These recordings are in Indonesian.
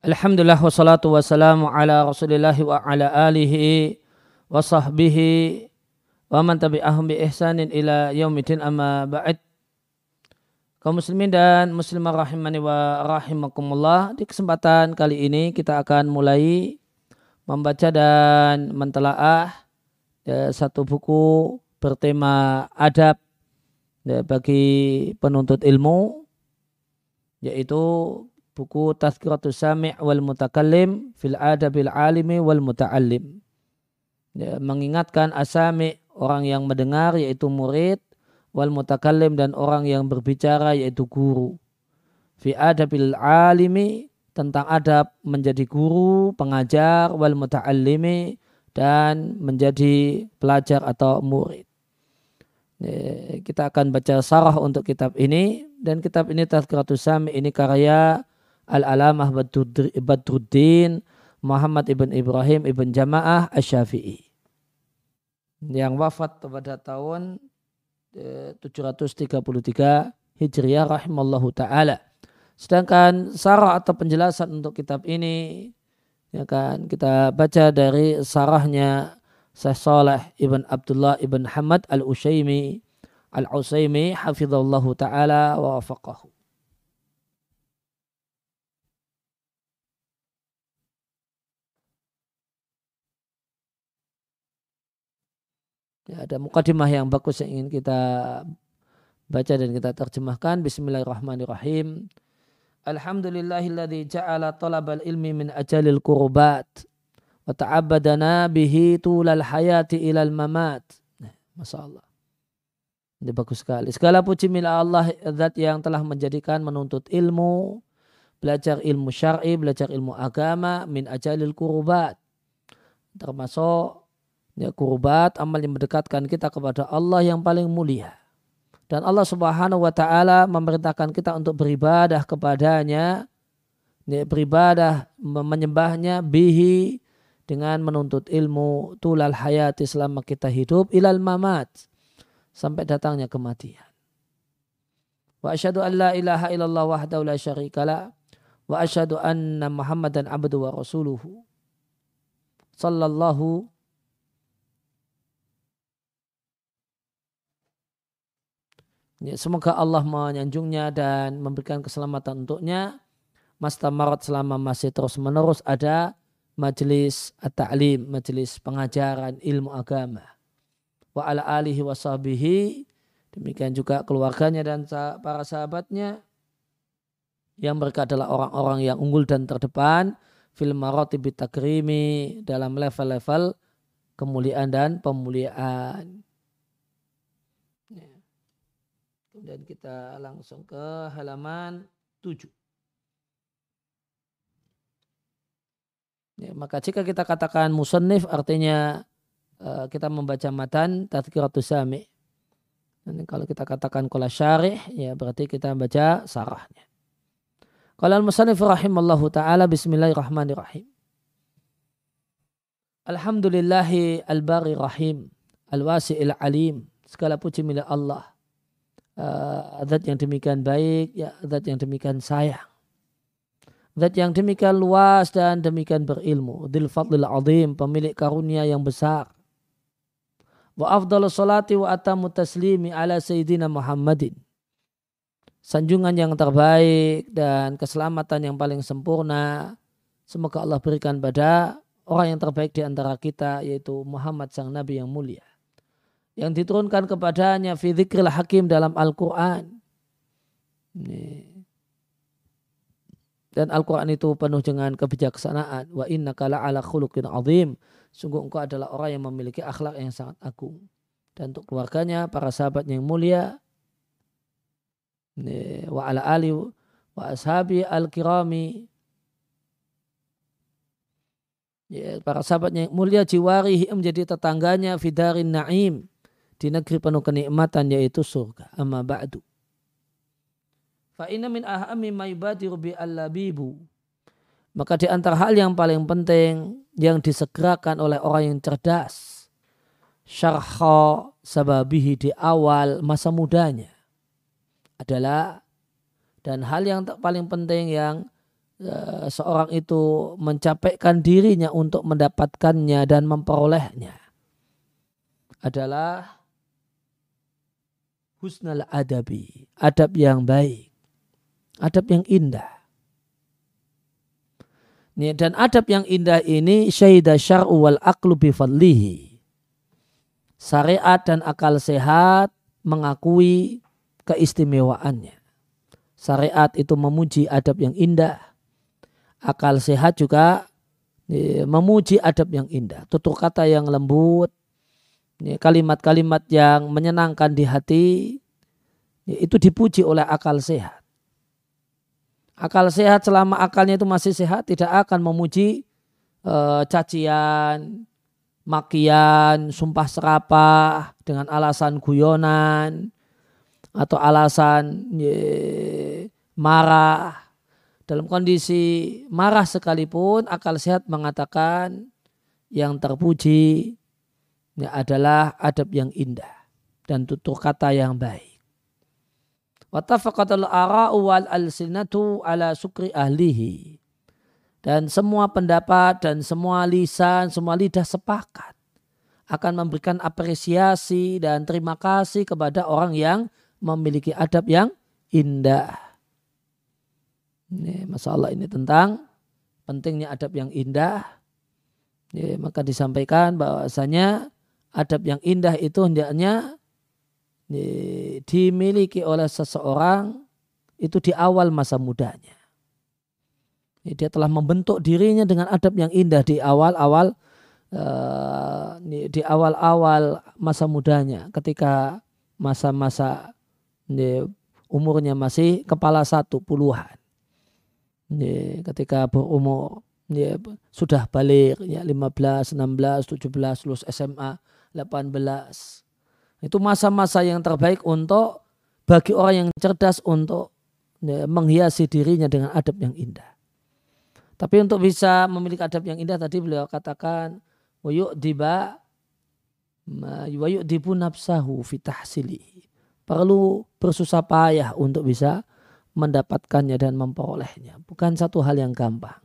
Alhamdulillah wassalatu wassalamu ala rasulillah wa ala alihi wa sahbihi wa man tabi'ahum bi ihsanin ila yaumidin amma ba'd. Kaum muslimin dan muslimah rahimani wa rahimakumullah di kesempatan kali ini kita akan mulai membaca dan mentelaah ya, satu buku bertema adab ya, bagi penuntut ilmu yaitu buku Tazkiratus Sami' wal Mutakallim fil Adabil Alimi wal Muta'allim. Ya, mengingatkan asami orang yang mendengar yaitu murid wal mutakallim dan orang yang berbicara yaitu guru. Fi adabil alimi tentang adab menjadi guru, pengajar wal muta'allimi dan menjadi pelajar atau murid. Ya, kita akan baca sarah untuk kitab ini dan kitab ini Tazkiratus Sami ini karya Al-Alamah Badruddin Muhammad ibn Ibrahim ibn Jamaah Asy-Syafi'i yang wafat pada tahun 733 eh, Hijriah rahimallahu taala. Sedangkan sarah atau penjelasan untuk kitab ini ya kan kita baca dari sarahnya Syekh Saleh ibn Abdullah ibn Hamad al-Usaimi al-Usaimi hafizallahu taala wa wafaqahu. Ya, ada mukadimah yang bagus yang ingin kita baca dan kita terjemahkan. Bismillahirrahmanirrahim. Alhamdulillahilladzi ja'ala talabal ilmi min ajalil kurbat wa ta'abbadana bihi tulal hayati ilal mamat. Nah, Masya Allah. Ini bagus sekali. Segala puji milik Allah zat yang telah menjadikan menuntut ilmu, belajar ilmu syar'i, belajar ilmu agama min ajalil kurubat. Termasuk ya kurbat amal yang mendekatkan kita kepada Allah yang paling mulia. Dan Allah Subhanahu wa taala memerintahkan kita untuk beribadah kepadanya ya, beribadah menyembahnya bihi dengan menuntut ilmu tulal hayati selama kita hidup ilal mamat sampai datangnya kematian. Wa asyhadu an la ilaha illallah wahdahu la syarikala wa asyhadu anna muhammadan abdu wa rasuluhu. Sallallahu semoga Allah menyanjungnya dan memberikan keselamatan untuknya. Mastamarat selama masih terus menerus ada majelis at-ta'lim, majelis pengajaran ilmu agama. Wa ala alihi wa sahbihi, demikian juga keluarganya dan para sahabatnya yang mereka adalah orang-orang yang unggul dan terdepan fil maratibi takrimi dalam level-level kemuliaan dan pemuliaan. Kemudian kita langsung ke halaman 7. Ya, maka jika kita katakan musannif artinya uh, kita membaca matan tazkiratus sami. Dan kalau kita katakan kola syarih ya berarti kita membaca sarahnya. Kalau al-musannif rahimallahu taala bismillahirrahmanirrahim. Alhamdulillahi al-bari rahim al-wasi'il alim. Segala puji milik Allah uh, zat yang demikian baik, ya zat yang demikian sayang. Zat yang demikian luas dan demikian berilmu. Dil fadlil azim, pemilik karunia yang besar. Wa afdalu salati wa atamu taslimi ala sayyidina Muhammadin. Sanjungan yang terbaik dan keselamatan yang paling sempurna. Semoga Allah berikan pada orang yang terbaik di antara kita yaitu Muhammad sang Nabi yang mulia yang diturunkan kepadanya fi hakim dalam Al-Quran. Dan Al-Quran itu penuh dengan kebijaksanaan. Wa inna kala ala khuluqin azim. Sungguh engkau adalah orang yang memiliki akhlak yang sangat agung. Dan untuk keluarganya, para sahabat yang mulia. Wa ala ali wa ashabi al-kirami. Ya, para sahabat yang mulia jiwarihi menjadi tetangganya fidarin na'im di negeri penuh kenikmatan yaitu surga. Amma ba'du. Fa inna min ahami ma yubadiru bi allabibu. Maka di antara hal yang paling penting yang disegerakan oleh orang yang cerdas syarha sababihi di awal masa mudanya adalah dan hal yang paling penting yang uh, seorang itu mencapaikan dirinya untuk mendapatkannya dan memperolehnya adalah husnal adabi, adab yang baik, adab yang indah. Dan adab yang indah ini syahidah syar'u wal aqlu bifadlihi. Syariat dan akal sehat mengakui keistimewaannya. Syariat itu memuji adab yang indah. Akal sehat juga memuji adab yang indah. Tutur kata yang lembut, kalimat-kalimat yang menyenangkan di hati itu dipuji oleh akal sehat. Akal sehat selama akalnya itu masih sehat tidak akan memuji uh, cacian, makian, sumpah serapah dengan alasan guyonan atau alasan ye, marah. Dalam kondisi marah sekalipun akal sehat mengatakan yang terpuji ya, adalah adab yang indah dan tutur kata yang baik. Watafaqatul ara'u wal alsinatu ala sukri ahlihi. Dan semua pendapat dan semua lisan, semua lidah sepakat akan memberikan apresiasi dan terima kasih kepada orang yang memiliki adab yang indah. Ini masalah ini tentang pentingnya adab yang indah. Ya, maka disampaikan bahwasanya adab yang indah itu hendaknya dimiliki oleh seseorang itu di awal masa mudanya. Dia telah membentuk dirinya dengan adab yang indah di awal-awal uh, di awal-awal masa mudanya ketika masa-masa umurnya masih kepala satu puluhan. Ketika berumur sudah balik ya 15, 16, 17, lulus SMA, 18. Itu masa-masa yang terbaik untuk bagi orang yang cerdas untuk ya, menghiasi dirinya dengan adab yang indah. Tapi untuk bisa memiliki adab yang indah tadi beliau katakan wayuk diba wayuk dibu nafsahu fitahsili. Perlu bersusah payah untuk bisa mendapatkannya dan memperolehnya. Bukan satu hal yang gampang.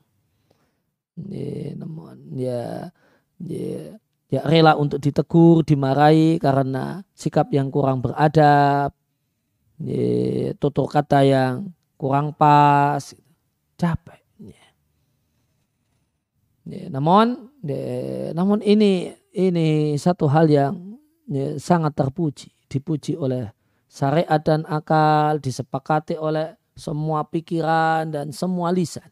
Ya, namun ya, ya ya rela untuk ditegur, dimarahi karena sikap yang kurang beradab, tutur kata yang kurang pas, capek. Ya. Namun, ya, namun ini ini satu hal yang ya, sangat terpuji, dipuji oleh syariat dan akal, disepakati oleh semua pikiran dan semua lisan.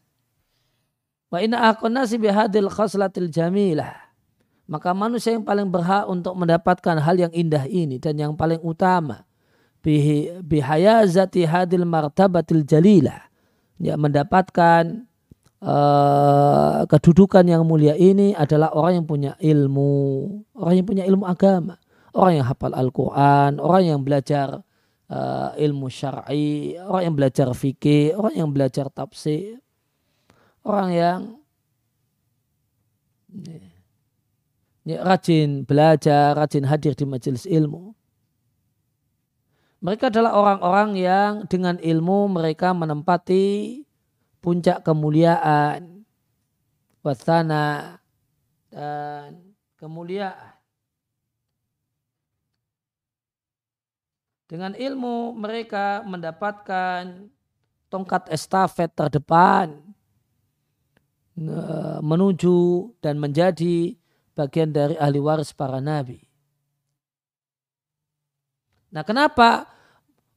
Wa inna akonna si bihadil khaslatil jamilah maka manusia yang paling berhak untuk mendapatkan hal yang indah ini dan yang paling utama bihayazati hadil martabatil jalilah ya mendapatkan uh, kedudukan yang mulia ini adalah orang yang punya ilmu orang yang punya ilmu agama orang yang hafal Al-Quran orang yang belajar uh, ilmu syar'i orang yang belajar fikih orang yang belajar tafsir orang yang yeah rajin belajar, rajin hadir di majelis ilmu. Mereka adalah orang-orang yang dengan ilmu mereka menempati puncak kemuliaan, wasana, dan kemuliaan. Dengan ilmu mereka mendapatkan tongkat estafet terdepan eh, menuju dan menjadi bagian dari ahli waris para nabi. Nah kenapa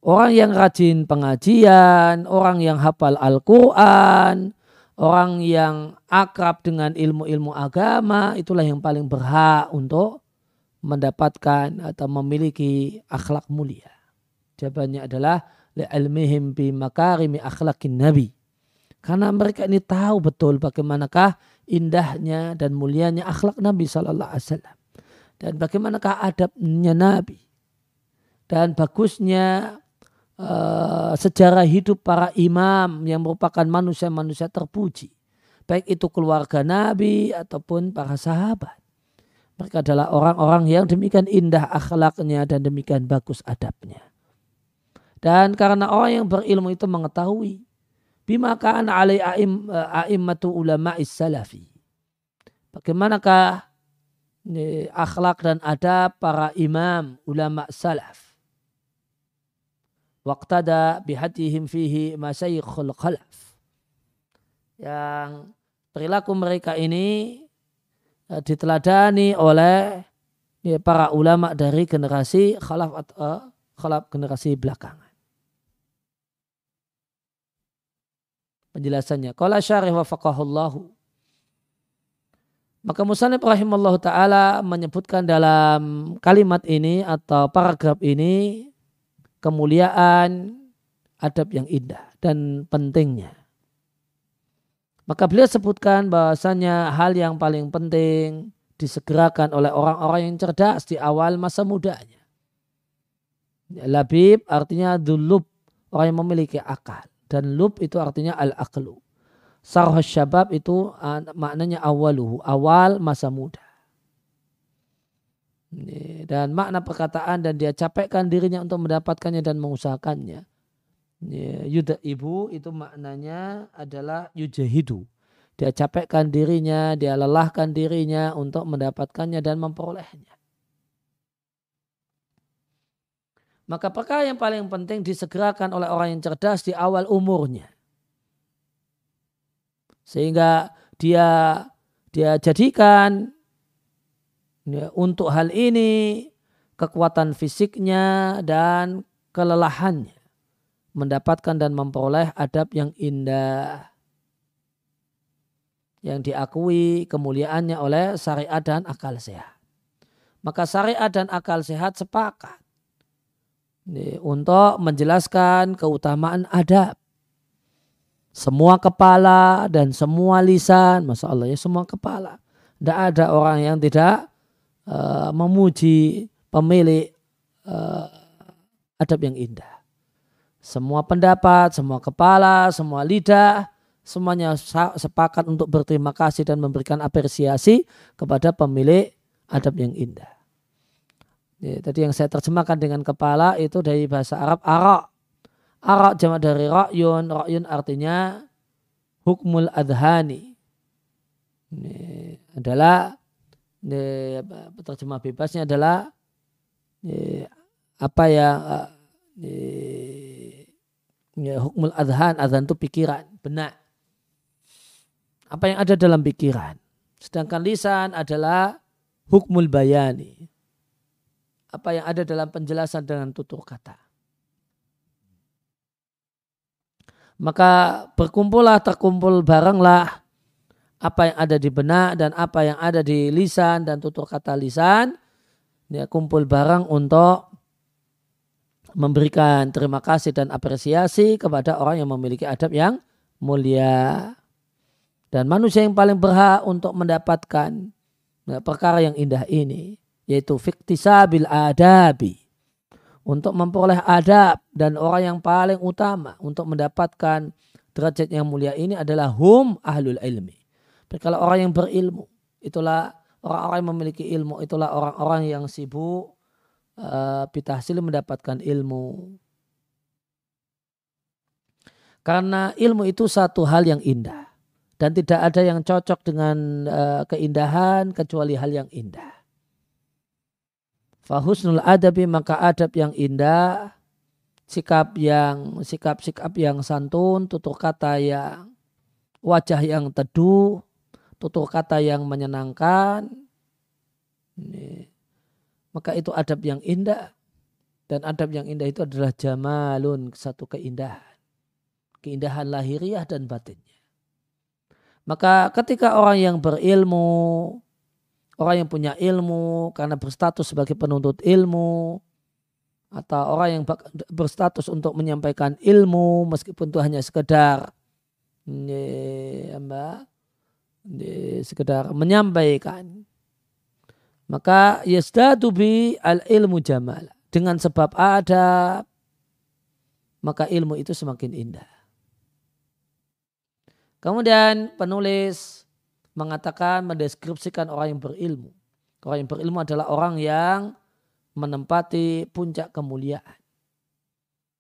orang yang rajin pengajian, orang yang hafal Al-Quran, orang yang akrab dengan ilmu-ilmu agama, itulah yang paling berhak untuk mendapatkan atau memiliki akhlak mulia. Jawabannya adalah li'ilmihim bi makarimi akhlakin nabi. Karena mereka ini tahu betul bagaimanakah indahnya dan mulianya akhlak Nabi Sallallahu Alaihi Wasallam. Dan bagaimanakah adabnya Nabi? Dan bagusnya uh, sejarah hidup para imam yang merupakan manusia-manusia terpuji. Baik itu keluarga Nabi ataupun para sahabat. Mereka adalah orang-orang yang demikian indah akhlaknya dan demikian bagus adabnya. Dan karena orang yang berilmu itu mengetahui bima kana alai a'im, a'immatu ulama salafi. Bagaimanakah ini, akhlak dan adab para imam ulama salaf. Waqtada bihadihim fihi masyayikhul khalaf. Yang perilaku mereka ini eh, diteladani oleh para ulama dari generasi khalaf uh, khalaf generasi belakangan. Penjelasannya. Qala syarih wa faqahullahu. Maka Musanib rahimallahu ta'ala menyebutkan dalam kalimat ini atau paragraf ini kemuliaan adab yang indah dan pentingnya. Maka beliau sebutkan bahasanya hal yang paling penting disegerakan oleh orang-orang yang cerdas di awal masa mudanya. Labib artinya dulub, orang yang memiliki akal. Dan lub itu artinya al-aqlu. Sarh syabab itu uh, maknanya awaluhu, awal masa muda. Dan makna perkataan dan dia capekkan dirinya untuk mendapatkannya dan mengusahakannya. Yuda ibu itu maknanya adalah yujahidu dia capekkan dirinya, dia lelahkan dirinya untuk mendapatkannya dan memperolehnya. Maka perkara yang paling penting disegerakan oleh orang yang cerdas di awal umurnya. Sehingga dia dia jadikan ya, untuk hal ini kekuatan fisiknya dan kelelahannya mendapatkan dan memperoleh adab yang indah yang diakui kemuliaannya oleh syariat dan akal sehat. Maka syariat dan akal sehat sepakat untuk menjelaskan keutamaan adab. Semua kepala dan semua lisan, Masya Allah ya semua kepala. Tidak ada orang yang tidak uh, memuji pemilik uh, adab yang indah. Semua pendapat, semua kepala, semua lidah semuanya sepakat untuk berterima kasih dan memberikan apresiasi kepada pemilik adab yang indah. Ya, tadi yang saya terjemahkan dengan kepala itu dari bahasa Arab arak. Arak jama dari ra'yun. Ra'yun artinya hukmul adhani. Ini adalah ini, terjemah bebasnya adalah ini, apa yang ini, hukmul adhan. Adhan itu pikiran, benak apa yang ada dalam pikiran. Sedangkan lisan adalah hukmul bayani. Apa yang ada dalam penjelasan dengan tutur kata. Maka berkumpullah, terkumpul baranglah apa yang ada di benak dan apa yang ada di lisan dan tutur kata lisan. Ya, kumpul barang untuk memberikan terima kasih dan apresiasi kepada orang yang memiliki adab yang mulia. Dan manusia yang paling berhak untuk mendapatkan ya, perkara yang indah ini yaitu fiktisabil adabi untuk memperoleh adab dan orang yang paling utama untuk mendapatkan derajat yang mulia ini adalah hum ahlul ilmi. Kalau orang yang berilmu, itulah orang-orang yang memiliki ilmu, itulah orang-orang yang sibuk uh, bitahsil mendapatkan ilmu. Karena ilmu itu satu hal yang indah dan tidak ada yang cocok dengan uh, keindahan kecuali hal yang indah. Fahusnul adabi maka adab yang indah, sikap yang sikap-sikap yang santun, tutur kata yang wajah yang teduh, tutur kata yang menyenangkan. Ini. Maka itu adab yang indah. Dan adab yang indah itu adalah jamalun, satu keindahan. Keindahan lahiriah dan batinnya. Maka ketika orang yang berilmu, orang yang punya ilmu karena berstatus sebagai penuntut ilmu, atau orang yang berstatus untuk menyampaikan ilmu meskipun itu hanya sekedar mbak, sekedar menyampaikan. Maka yasdadu bi al ilmu jamal. Dengan sebab ada maka ilmu itu semakin indah. Kemudian penulis mengatakan mendeskripsikan orang yang berilmu. Orang yang berilmu adalah orang yang menempati puncak kemuliaan.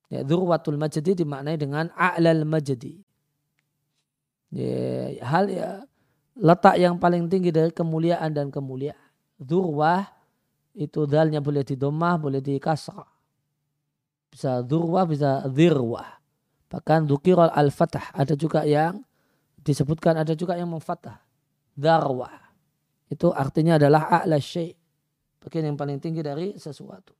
Ya, Dhurwatul majdi dimaknai dengan a'lal majdi. Ya, hal ya letak yang paling tinggi dari kemuliaan dan kemuliaan. Durwah itu dalnya boleh didomah, boleh dikasrah. Bisa durwah, bisa dirwah. Bahkan dukirol al-fatah. Ada juga yang disebutkan, ada juga yang memfatah. Darwah. Itu artinya adalah a'la syai' bagian yang paling tinggi dari sesuatu.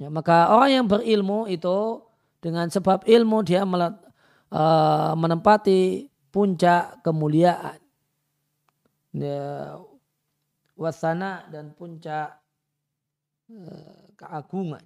Ya, maka orang yang berilmu itu dengan sebab ilmu dia uh, menempati puncak kemuliaan. Ya, wasana dan puncak uh, keagungan.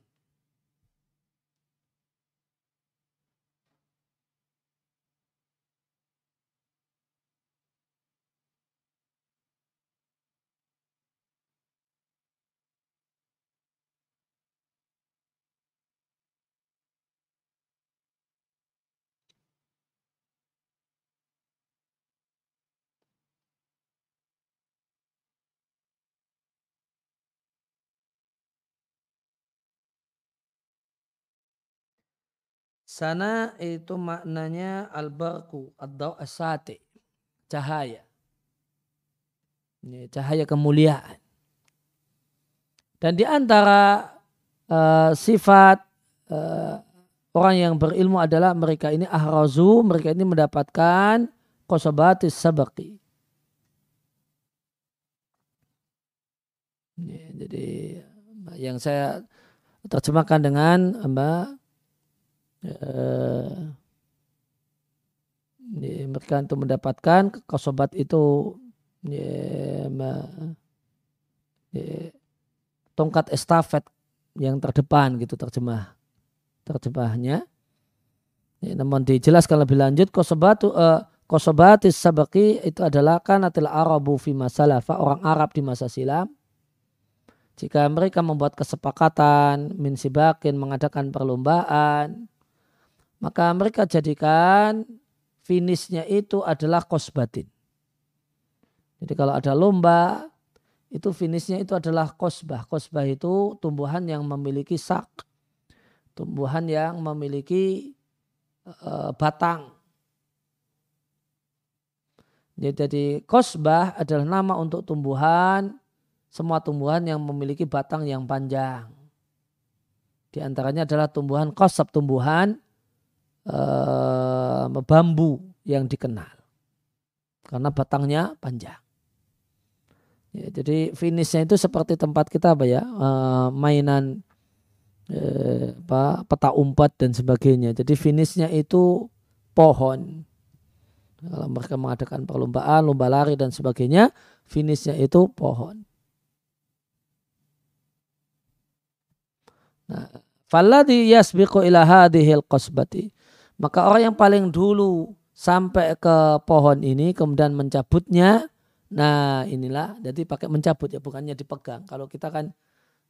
Sana itu maknanya al-barku, ad asate, cahaya. Ini cahaya kemuliaan. Dan di antara uh, sifat uh, orang yang berilmu adalah mereka ini ahrazu, mereka ini mendapatkan kosobatis sabaki. Ini, jadi yang saya terjemahkan dengan mbak uh, mereka untuk mendapatkan kosobat itu ya, ya, tongkat estafet yang terdepan gitu terjemah terjemahnya. Ya, namun dijelaskan lebih lanjut kosobat uh, kosobatis sabaki itu adalah kanatil arabu fi masalafa orang Arab di masa silam. Jika mereka membuat kesepakatan min sibakin mengadakan perlombaan maka mereka jadikan finishnya itu adalah kosbatin. Jadi kalau ada lomba, itu finishnya itu adalah kosbah. Kosbah itu tumbuhan yang memiliki sak. Tumbuhan yang memiliki uh, batang. Jadi kosbah adalah nama untuk tumbuhan, semua tumbuhan yang memiliki batang yang panjang. Di antaranya adalah tumbuhan kosab, tumbuhan uh, bambu yang dikenal karena batangnya panjang. Ya, jadi finishnya itu seperti tempat kita apa ya uh, mainan uh, apa peta umpat dan sebagainya. Jadi finishnya itu pohon. Kalau mereka mengadakan perlombaan, lomba lari dan sebagainya, finishnya itu pohon. Nah, falladhi yasbiqu ila hadhil qasbati. Maka orang yang paling dulu sampai ke pohon ini kemudian mencabutnya, nah inilah jadi pakai mencabut ya bukannya dipegang. Kalau kita kan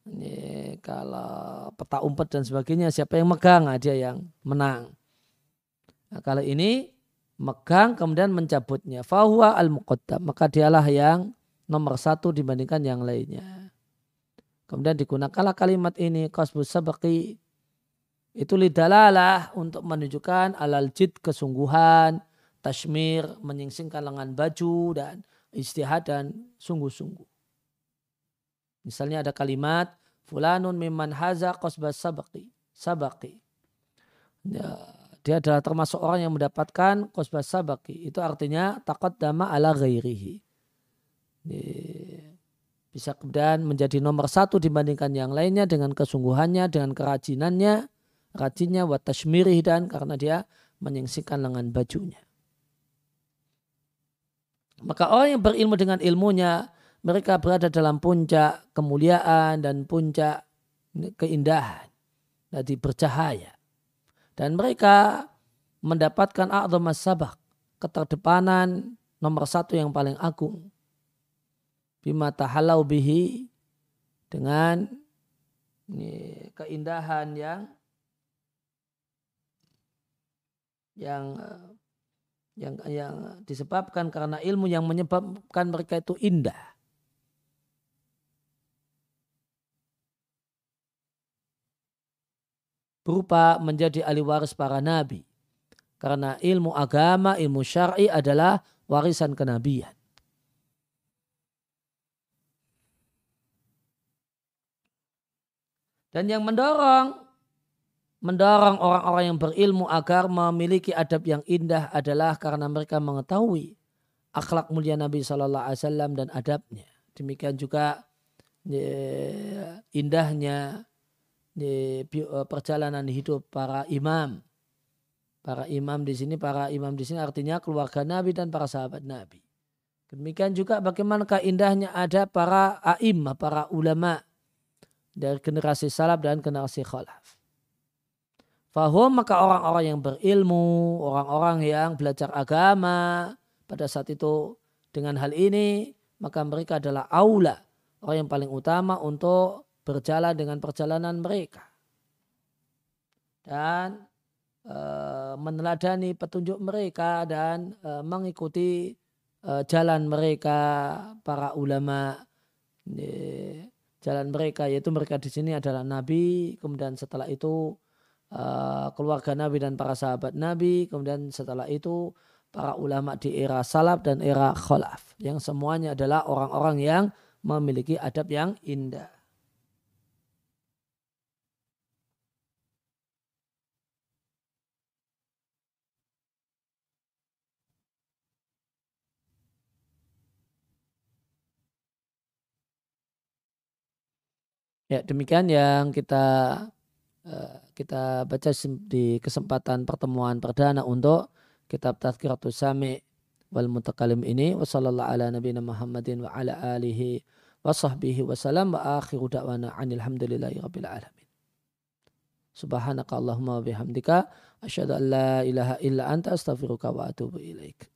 ini, kalau peta umpet dan sebagainya siapa yang megang nah, dia yang menang. Nah, kalau ini megang kemudian mencabutnya fahuwa al muqaddam maka dialah yang nomor satu dibandingkan yang lainnya. Kemudian digunakanlah kalimat ini kasbus sabaki itu lidalalah untuk menunjukkan alal jid kesungguhan, tashmir, menyingsingkan lengan baju dan istihad dan sungguh-sungguh. Misalnya ada kalimat fulanun mimman haza qasbas sabaki. Sabaki. Ya, dia adalah termasuk orang yang mendapatkan qasbas sabaki. Itu artinya takut dama ala ghairihi. Bisa kemudian menjadi nomor satu dibandingkan yang lainnya dengan kesungguhannya, dengan kerajinannya, rajinnya wa tashmirih dan karena dia menyingsingkan lengan bajunya. Maka orang yang berilmu dengan ilmunya, mereka berada dalam puncak kemuliaan dan puncak keindahan. Jadi bercahaya. Dan mereka mendapatkan a'zam sabak, keterdepanan nomor satu yang paling agung. Bima tahalau bihi dengan keindahan yang yang eh, yang yang disebabkan karena ilmu yang menyebabkan mereka itu indah. berupa menjadi ahli waris para nabi. Karena ilmu agama, ilmu syar'i adalah warisan kenabian. Dan yang mendorong mendorong orang-orang yang berilmu agar memiliki adab yang indah adalah karena mereka mengetahui akhlak mulia Nabi Shallallahu Alaihi Wasallam dan adabnya. Demikian juga ya, indahnya ya, perjalanan hidup para imam. Para imam di sini, para imam di sini artinya keluarga Nabi dan para sahabat Nabi. Demikian juga bagaimana indahnya ada para aim, para ulama dari generasi salaf dan generasi khalaf. Fahum maka orang-orang yang berilmu, orang-orang yang belajar agama, pada saat itu dengan hal ini maka mereka adalah aula orang yang paling utama untuk berjalan dengan perjalanan mereka. Dan e, meneladani petunjuk mereka dan e, mengikuti e, jalan mereka para ulama e, jalan mereka yaitu mereka di sini adalah nabi kemudian setelah itu e, keluarga nabi dan para sahabat nabi kemudian setelah itu para ulama di era salaf dan era khalaf yang semuanya adalah orang-orang yang memiliki adab yang indah. Ya, demikian yang kita eh, kita baca di kesempatan pertemuan perdana untuk kitab Tazkiratus Sami wal Mutakalim ini wa sallallahu ala nabiyina Muhammadin wa ala alihi wa sahbihi wa salam wa akhiru da'wana anil hamdulillahi rabbil alamin. Subhanaka Allahumma wa bihamdika asyhadu an la ilaha illa anta astaghfiruka wa atubu ilaik.